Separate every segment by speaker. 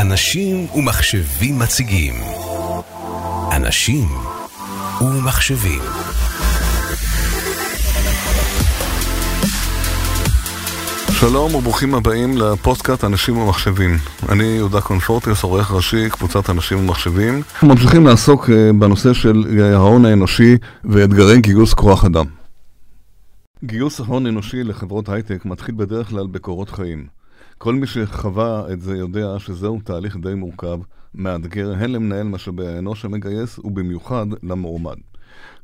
Speaker 1: אנשים ומחשבים מציגים. אנשים ומחשבים.
Speaker 2: שלום וברוכים הבאים לפודקאסט אנשים ומחשבים. אני יהודה קונפורטיוס, עורך ראשי, קבוצת אנשים ומחשבים. אנחנו ממשיכים לעסוק אה, בנושא של אה, ההון האנושי ואתגרי גיוס כוח אדם. גיוס ההון אנושי לחברות הייטק מתחיל בדרך כלל בקורות חיים. כל מי שחווה את זה יודע שזהו תהליך די מורכב, מאתגר, הן למנהל משאבי האנוש המגייס ובמיוחד למועמד.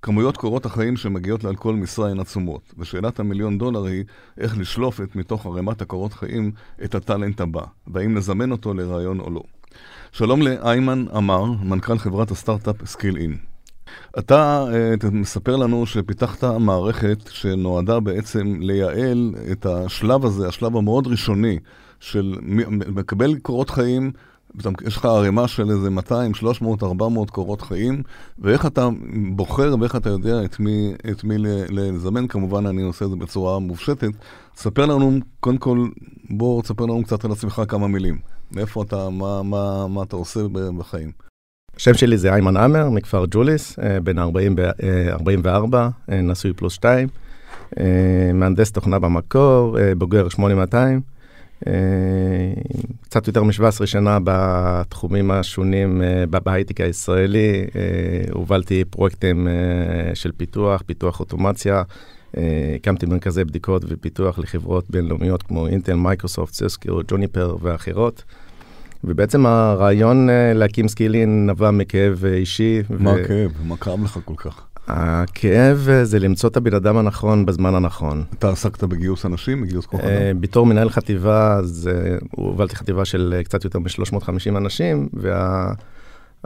Speaker 2: כמויות קורות החיים שמגיעות על כל משרה הן עצומות, ושאלת המיליון דולר היא איך לשלוף את מתוך ערימת הקורות חיים את הטאלנט הבא, והאם לזמן אותו לראיון או לא. שלום לאיימן עמר, מנכ"ל חברת הסטארט-אפ Skill-In. אתה uh, מספר לנו שפיתחת מערכת שנועדה בעצם לייעל את השלב הזה, השלב המאוד ראשוני של מקבל קורות חיים יש לך ערימה של איזה 200, 300, 400 קורות חיים, ואיך אתה בוחר ואיך אתה יודע את מי, את מי לזמן, כמובן אני עושה את זה בצורה מופשטת. ספר לנו, קודם כל, בוא תספר לנו קצת על עצמך כמה מילים. מאיפה אתה, מה, מה, מה אתה עושה בחיים.
Speaker 3: השם שלי זה איימן עמר, מכפר ג'וליס, אה, בן 40, 44, אה, נשוי פלוס 2, אה, מהנדס תוכנה במקור, בוגר 8200. קצת יותר מ-17 שנה בתחומים השונים בהייטק הישראלי, הובלתי פרויקטים של פיתוח, פיתוח אוטומציה, הקמתי מרכזי בדיקות ופיתוח לחברות בינלאומיות כמו אינטל, מייקרוסופט, סיסקו, ג'וניפר ואחרות. ובעצם הרעיון להקים Skill-In נבע מכאב אישי.
Speaker 2: מה. הכאב? מה כאב לך כל כך?
Speaker 3: הכאב זה למצוא את הבן אדם הנכון בזמן הנכון.
Speaker 2: אתה עסקת בגיוס אנשים, בגיוס כוח אדם?
Speaker 3: בתור מנהל חטיבה, אז הובלתי חטיבה של קצת יותר מ-350 אנשים, וה...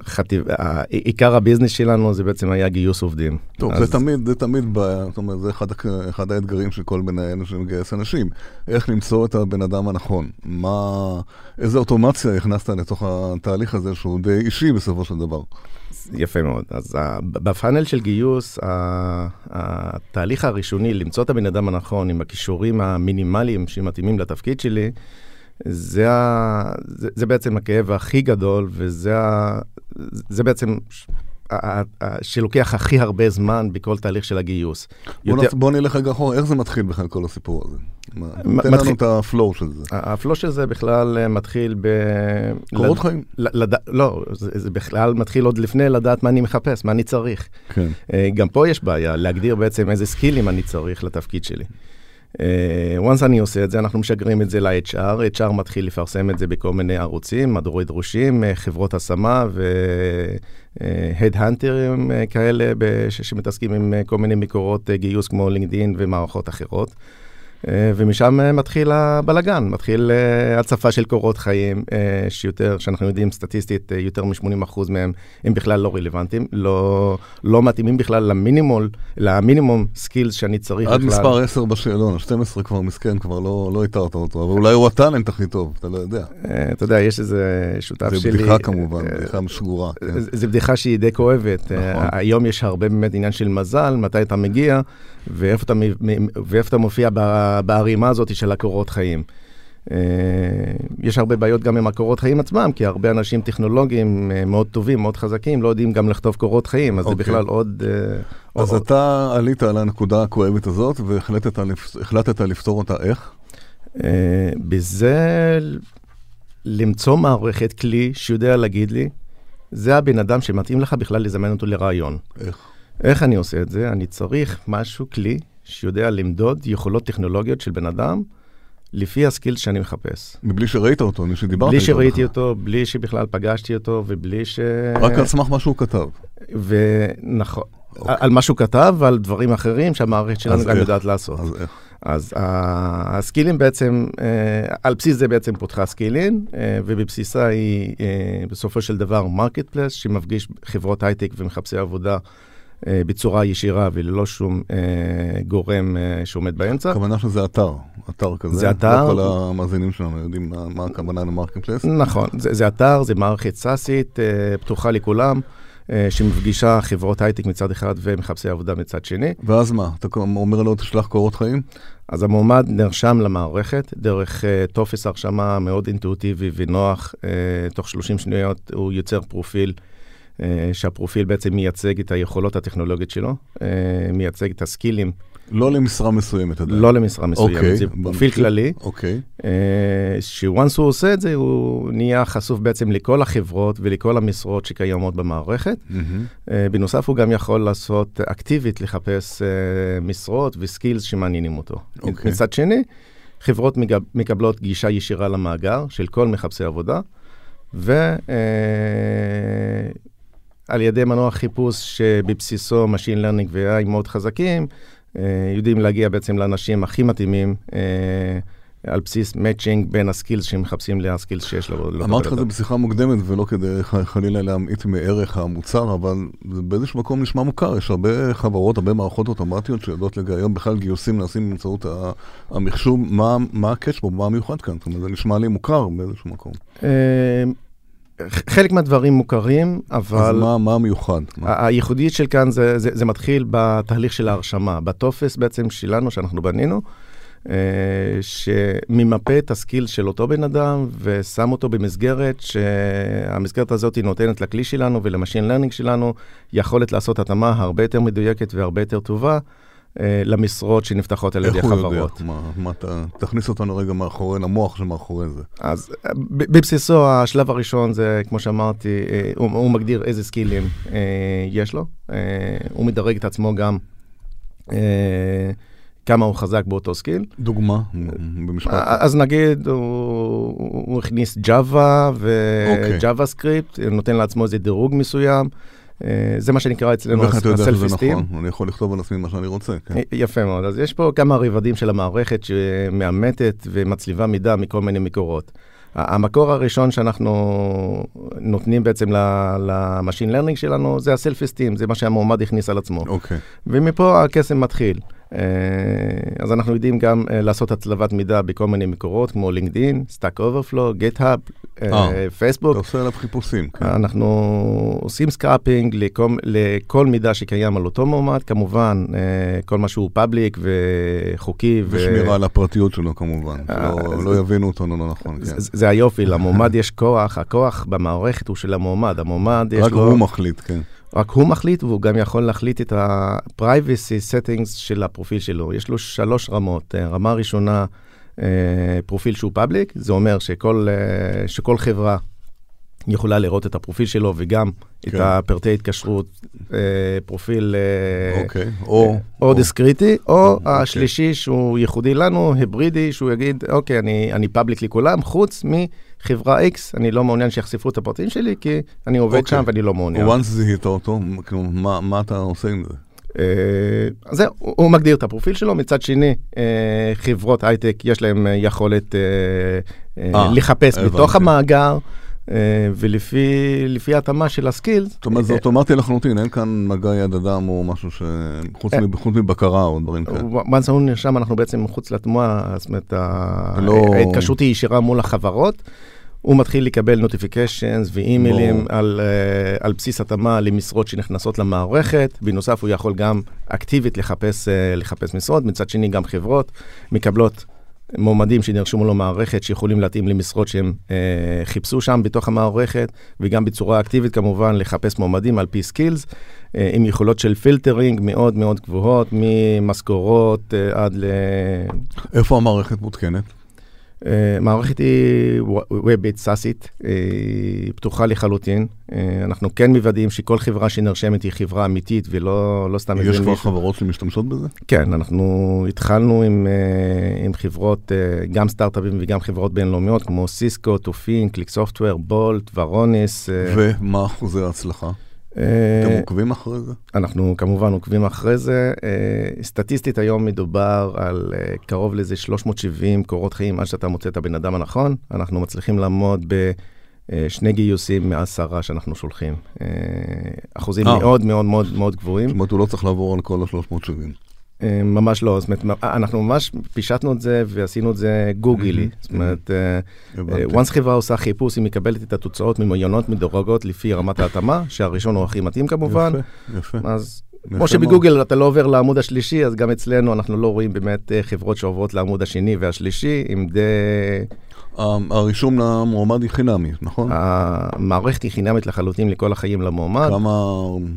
Speaker 3: חטיב... עיקר הביזנס שלנו זה בעצם היה גיוס עובדים.
Speaker 2: טוב, אז... זה תמיד, זה תמיד בעיה, זאת אומרת, זה אחד, אחד האתגרים של כל מנהל שמגייס אנשים. איך למצוא את הבן אדם הנכון? מה, איזה אוטומציה הכנסת לתוך התהליך הזה שהוא די אישי בסופו של דבר?
Speaker 3: יפה מאוד. אז בפאנל של גיוס, התהליך הראשוני, למצוא את הבן אדם הנכון עם הכישורים המינימליים שמתאימים לתפקיד שלי, זה, ה, זה, זה בעצם הכאב הכי גדול, וזה ה, זה בעצם שלוקח הכי הרבה זמן בכל תהליך של הגיוס.
Speaker 2: בוא, יותר... בוא נלך רגע אחורה, איך זה מתחיל בכלל כל הסיפור הזה? תן מתחיל... לנו את ה flow של זה.
Speaker 3: ה flow של זה בכלל אה, מתחיל ב...
Speaker 2: קורות לד... חיים.
Speaker 3: לד... לא, זה, זה בכלל מתחיל עוד לפני לדעת מה אני מחפש, מה אני צריך. כן. אה, גם פה יש בעיה, להגדיר בעצם איזה skillים אני צריך לתפקיד שלי. Uh, once אני עושה את זה, אנחנו משגרים את זה ל-HR, HR מתחיל לפרסם את זה בכל מיני ערוצים, מדורי דרושים, uh, חברות השמה ו-Headhunters uh, כאלה שמתעסקים עם כל מיני מקורות גיוס כמו לינקדאין ומערכות אחרות. אה, ומשם אה, מתחיל הבלגן, מתחיל אה, הצפה של קורות חיים, שיותר, שאנחנו יודעים סטטיסטית, יותר מ-80% מהם הם בכלל לא רלוונטיים, לא, לא מתאימים בכלל למינימול, למינימום skills שאני צריך
Speaker 2: עד בכלל. עד מספר 10 בשאלון, 12 כבר מסכן, כבר לא, לא איתרת אותו, אבל אולי הוא הטאלנט הכי טוב, אתה לא יודע.
Speaker 3: אתה יודע, יש איזה שותף
Speaker 2: שלי... זה בדיחה כמובן, בדיחה שגורה. כן.
Speaker 3: זו בדיחה שהיא די כואבת. נכון. היום יש הרבה באמת עניין של מזל, מתי אתה מגיע. ואיפה אתה, ואיפה אתה מופיע בערימה הזאת של הקורות חיים. אה, יש הרבה בעיות גם עם הקורות חיים עצמם, כי הרבה אנשים טכנולוגיים אה, מאוד טובים, מאוד חזקים, לא יודעים גם לכתוב קורות חיים, אז okay. זה אוקיי. בכלל עוד...
Speaker 2: אה, אז עוד... אתה עלית על הנקודה הכואבת הזאת, והחלטת לפתור אותה איך?
Speaker 3: בזה למצוא מערכת כלי שיודע להגיד לי, זה הבן אדם שמתאים לך בכלל לזמן אותו לרעיון.
Speaker 2: איך?
Speaker 3: איך אני עושה את זה? אני צריך משהו, כלי, שיודע למדוד יכולות טכנולוגיות של בן אדם לפי הסקיל שאני מחפש.
Speaker 2: מבלי שראית אותו, מבלי שדיברת
Speaker 3: איתו. בלי שראיתי אותו, בלי שבכלל פגשתי אותו, ובלי ש...
Speaker 2: רק על סמך מה שהוא כתב.
Speaker 3: ונכון, okay. אוקיי. על מה שהוא כתב ועל דברים אחרים שהמערכת שלנו גם יודעת לעשות.
Speaker 2: אז איך?
Speaker 3: אז ה skillים בעצם, אה, על בסיס זה בעצם פותחה Skill-In, אה, ובבסיסה היא אה, בסופו של דבר marketplace, שמפגיש חברות הייטק ומחפשי עבודה בצורה ישירה וללא שום אה, גורם אה, שעומד באמצע.
Speaker 2: הכוונה שזה אתר, אתר כזה.
Speaker 3: זה אתר.
Speaker 2: לא כל המאזינים שלנו יודעים מה, מה הכוונה ל marketplace.
Speaker 3: נכון, זה, זה אתר, זה מערכת SaaSית, אה, פתוחה לכולם. שמפגישה חברות הייטק מצד אחד ומחפשי עבודה מצד שני.
Speaker 2: ואז מה? אתה אומר לו, תשלח קורות חיים?
Speaker 3: אז המועמד נרשם למערכת דרך uh, טופס הרשמה מאוד אינטואיטיבי ונוח. Uh, תוך 30 שניות הוא יוצר פרופיל, uh, שהפרופיל בעצם מייצג את היכולות הטכנולוגיות שלו, uh, מייצג את הסקילים
Speaker 2: לא למשרה מסוימת עדיין.
Speaker 3: לא למשרה מסוימת,
Speaker 2: אוקיי,
Speaker 3: זה פרופיל כללי.
Speaker 2: אוקיי.
Speaker 3: אה, שוואנס הוא עושה את זה, הוא נהיה חשוף בעצם לכל החברות ולכל המשרות שקיימות במערכת. אה, בנוסף, הוא גם יכול לעשות אקטיבית, לחפש אה, משרות וסקילס שמעניינים אותו.
Speaker 2: אוקיי.
Speaker 3: מצד שני, חברות מקבלות גישה ישירה למאגר של כל מחפשי עבודה, ועל ידי מנוע חיפוש שבבסיסו Machine Learning ו-AI מאוד חזקים, אה, יודעים להגיע בעצם לאנשים הכי מתאימים. אה, על בסיס מאצ'ינג בין הסקילס שמחפשים לסקילס שיש לו.
Speaker 2: אמרת לך את זה בשיחה מוקדמת ולא כדי חלילה להמעיט מערך המוצר, אבל זה באיזשהו מקום נשמע מוכר. יש הרבה חברות, הרבה מערכות אוטומטיות שיודעות היום בכלל גיוסים נעשים באמצעות המחשוב. מה, ה catch בו, מה המיוחד כאן? זאת אומרת, זה נשמע לי מוכר באיזשהו מקום.
Speaker 3: חלק מהדברים מוכרים, אבל...
Speaker 2: אז מה, מה המיוחד?
Speaker 3: הייחודית של כאן זה, זה, זה מתחיל בתהליך של ההרשמה, בטופס בעצם שלנו, שאנחנו בנינו, אה, שממפה את ה skill של אותו בן אדם ושם אותו במסגרת שהמסגרת הזאת נותנת לכלי שלנו ול machine learning שלנו יכולת לעשות התאמה הרבה יותר מדויקת והרבה יותר טובה. אה, למשרות שנפתחות על ידי חברות. איך הוא יודע?
Speaker 2: מה, מה אתה, תכניס אותנו רגע מאחורי, למוח שמאחורי זה.
Speaker 3: אז אה, בבסיסו, השלב הראשון זה, כמו שאמרתי, אה, הוא, הוא מגדיר איזה skillים יש לו. הוא מדרג את עצמו גם כמה הוא חזק באותו skill.
Speaker 2: דוגמה, במשפט.
Speaker 3: אז נגיד, הוא, הוא הכניס Java ו-Java Script, נותן לעצמו איזה דירוג מסוים. אה, זה מה שנקרא אצלנו
Speaker 2: יודע שזה נכון? אני יכול לכתוב על עצמי מה שאני רוצה. כן.
Speaker 3: יפה מאוד. אז יש פה כמה רבדים של המערכת שמאמתת ומצליבה מידע מכל מיני מקורות. המקור הראשון שאנחנו נותנים בעצם ל machine learning שלנו זה ה self esteem, זה מה שהמועמד הכניס על עצמו.
Speaker 2: אוקיי.
Speaker 3: ומפה הקסם מתחיל. אה, אז אנחנו יודעים גם אה, לעשות הצלבת מידע בכל מיני מקורות, כמו LinkedIn, Stack Overflow, GitHub, פייסבוק.
Speaker 2: אתה עושה עליו חיפושים.
Speaker 3: כן. אנחנו עושים scraping לכל, לכל מידע שקיים על אותו מועמד, כמובן, אה, כל מה שהוא public וחוקי.
Speaker 2: ושמירה ו... על הפרטיות שלו כמובן, לא, לא יבינו אותנו לא נכון. כן.
Speaker 3: זה, זה היופי, למועמד יש כוח, הכוח במערכת הוא של המועמד, המועמד יש
Speaker 2: לו... רק הוא מחליט, כן.
Speaker 3: רק הוא מחליט, והוא גם יכול להחליט את ה-privacy settings של הפרופיל שלו. יש לו שלוש רמות. אה, רמה ראשונה, אה, פרופיל שהוא public, זה אומר שכל, אה, שכל חברה יכולה לראות את הפרופיל שלו וגם כן. את הפרטי התקשרות, פרופיל
Speaker 2: אוקיי. או,
Speaker 3: או, או דיסקריטי, או אוקיי. השלישי שהוא ייחודי לנו, היברידי, שהוא יגיד, אוקיי, אני, אני public לכולם, חוץ מ... חברה X, אני לא מעוניין שיחשפו את הפרטים שלי, כי אני עובד אוקיי. שם ואני לא מעוניין.
Speaker 2: once זיהית אותו, כאילו, מה, מה אתה עושה עם זה?
Speaker 3: אז זהו, הוא מגדיר את הפרופיל שלו, מצד שני, אה, חברות הייטק יש להם אה, יכולת אה, לחפש בתוך המאגר. ולפי התאמה של ה skills.
Speaker 2: זאת אומרת, זה אוטומטי לחלוטין, אין כאן מגע יד אדם או משהו ש... חוץ מבקרה או דברים כאלה.
Speaker 3: once הוא נרשם, אנחנו בעצם מחוץ לתנועה, זאת אומרת, לא- ההתקשרות היא ישירה מול החברות. הוא מתחיל לקבל notifications ואימיילים על, אה, על בסיס התאמה למשרות שנכנסות למערכת. בנוסף, הוא יכול גם אקטיבית לחפש, אה, לחפש משרות. מצד שני, גם חברות מקבלות מועמדים שנרשמו למערכת שיכולים להתאים למשרות שהם אה, חיפשו שם בתוך המערכת, וגם בצורה אקטיבית כמובן לחפש מועמדים על פי skills, אה, עם יכולות של filtering מאוד מאוד גבוהות, ממשכורות אה, עד ל...
Speaker 2: איפה המערכת מותקנת?
Speaker 3: אה, מערכת היא וובית סאסית, אה, פתוחה לחלוטין. אה, אנחנו כן מוודאים שכל חברה שנרשמת היא חברה אמיתית ולא לא סתם...
Speaker 2: יש כבר חברות שמשתמשות בזה?
Speaker 3: כן, אנחנו התחלנו עם, עם חברות, גם סטארט-אפים וגם חברות בינלאומיות, כמו סיסקו, טופין, קליק סופטוור, בולט, ורוניס.
Speaker 2: ומה אחוזי ההצלחה? אתם אה, עוקבים אחרי זה?
Speaker 3: אנחנו כמובן עוקבים אחרי זה. אה, סטטיסטית היום מדובר על אה, קרוב לזה 370 קורות חיים עד שאתה מוצא את הבן אדם הנכון. אנחנו מצליחים לעמוד בשני גיוסים מעשרה שאנחנו שולחים. אחוזים מאוד מאוד מאוד מאוד גבוהים.
Speaker 2: זאת אומרת, הוא לא צריך לעבור על כל ה-370.
Speaker 3: אה, ממש לא, זאת אומרת, אנחנו ממש פישטנו את זה ועשינו את זה גוגלי. זאת אומרת, once חברה עושה חיפוש, היא מקבלת את התוצאות ממעיינות מדורגות לפי רמת ההתאמה, שהראשון הוא הכי מתאים כמובן. יפה, יפה. אז כמו שבגוגל אתה לא עובר לעמוד השלישי, אז גם אצלנו אנחנו לא רואים באמת חברות שעוברות לעמוד השני והשלישי, עם די...
Speaker 2: הרישום למועמד היא חינמי, נכון?
Speaker 3: המערכת היא חינמית לחלוטין לכל החיים למועמד.
Speaker 2: כמה,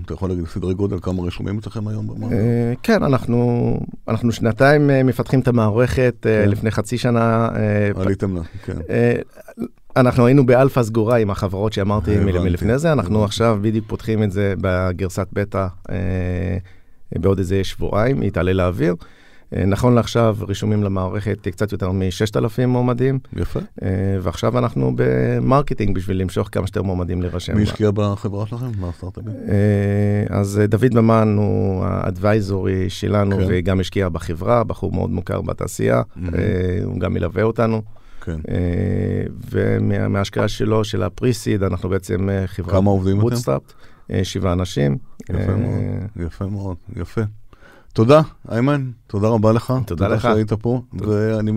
Speaker 2: אתה יכול להגיד סדרי גודל, כמה רשומים אצלכם היום במערכת?
Speaker 3: אה, כן, אנחנו, אנחנו שנתיים אה, מפתחים את המערכת, אה, כן. לפני חצי שנה.
Speaker 2: עליתם לה, כן.
Speaker 3: אנחנו היינו באלפא סגורה עם החברות שאמרתי מלפני זה, אנחנו עכשיו בדיוק פותחים את זה בגרסת בטא בעוד איזה שבועיים, היא תעלה לאוויר. אה, נכון לעכשיו רשומים למערכת קצת יותר מ-6,000 מועמדים.
Speaker 2: יפה. אה,
Speaker 3: ועכשיו אנחנו ב marketing בשביל למשוך כמה שיותר מועמדים להירשם.
Speaker 2: מי השקיע בחברה שלכם? מה הסטארט-אפים?
Speaker 3: אה, אז דוד ממן הוא ה advisory שלנו כן. וגם השקיע בחברה, בחור מאוד מוכר בתעשייה, mm-hmm. הוא גם מלווה אותנו. כן. ומההשקעה שלו, של ה pre-seed, אנחנו בעצם חברה...
Speaker 2: כמה עובדים
Speaker 3: אתם? שבעה אנשים.
Speaker 2: יפה מאוד, יפה מאוד, יפה. תודה, איימן, תודה רבה לך.
Speaker 3: תודה לך.
Speaker 2: תודה שהיית פה, ואני,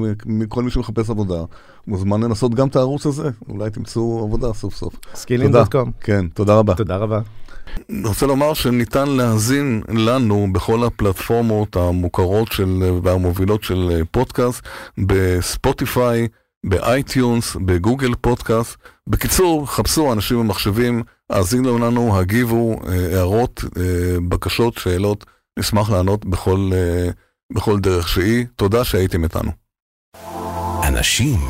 Speaker 2: כל מי שמחפש עבודה, מוזמן לנסות גם את הערוץ הזה, אולי תמצאו עבודה סוף סוף.
Speaker 3: Skill-In.com.
Speaker 2: כן, תודה רבה.
Speaker 3: תודה רבה.
Speaker 2: אני רוצה לומר שניתן להאזין לנו בכל הפלטפורמות המוכרות של, והמובילות של פודקאסט, בספוטיפיי, באייטיונס, בגוגל פודקאסט. בקיצור, חפשו אנשים במחשבים, האזינו לנו, הגיבו, אה, הערות, אה, בקשות, שאלות. נשמח לענות בכל, אה, בכל דרך שהיא. תודה שהייתם איתנו.
Speaker 1: אנשים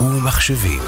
Speaker 1: ומחשבים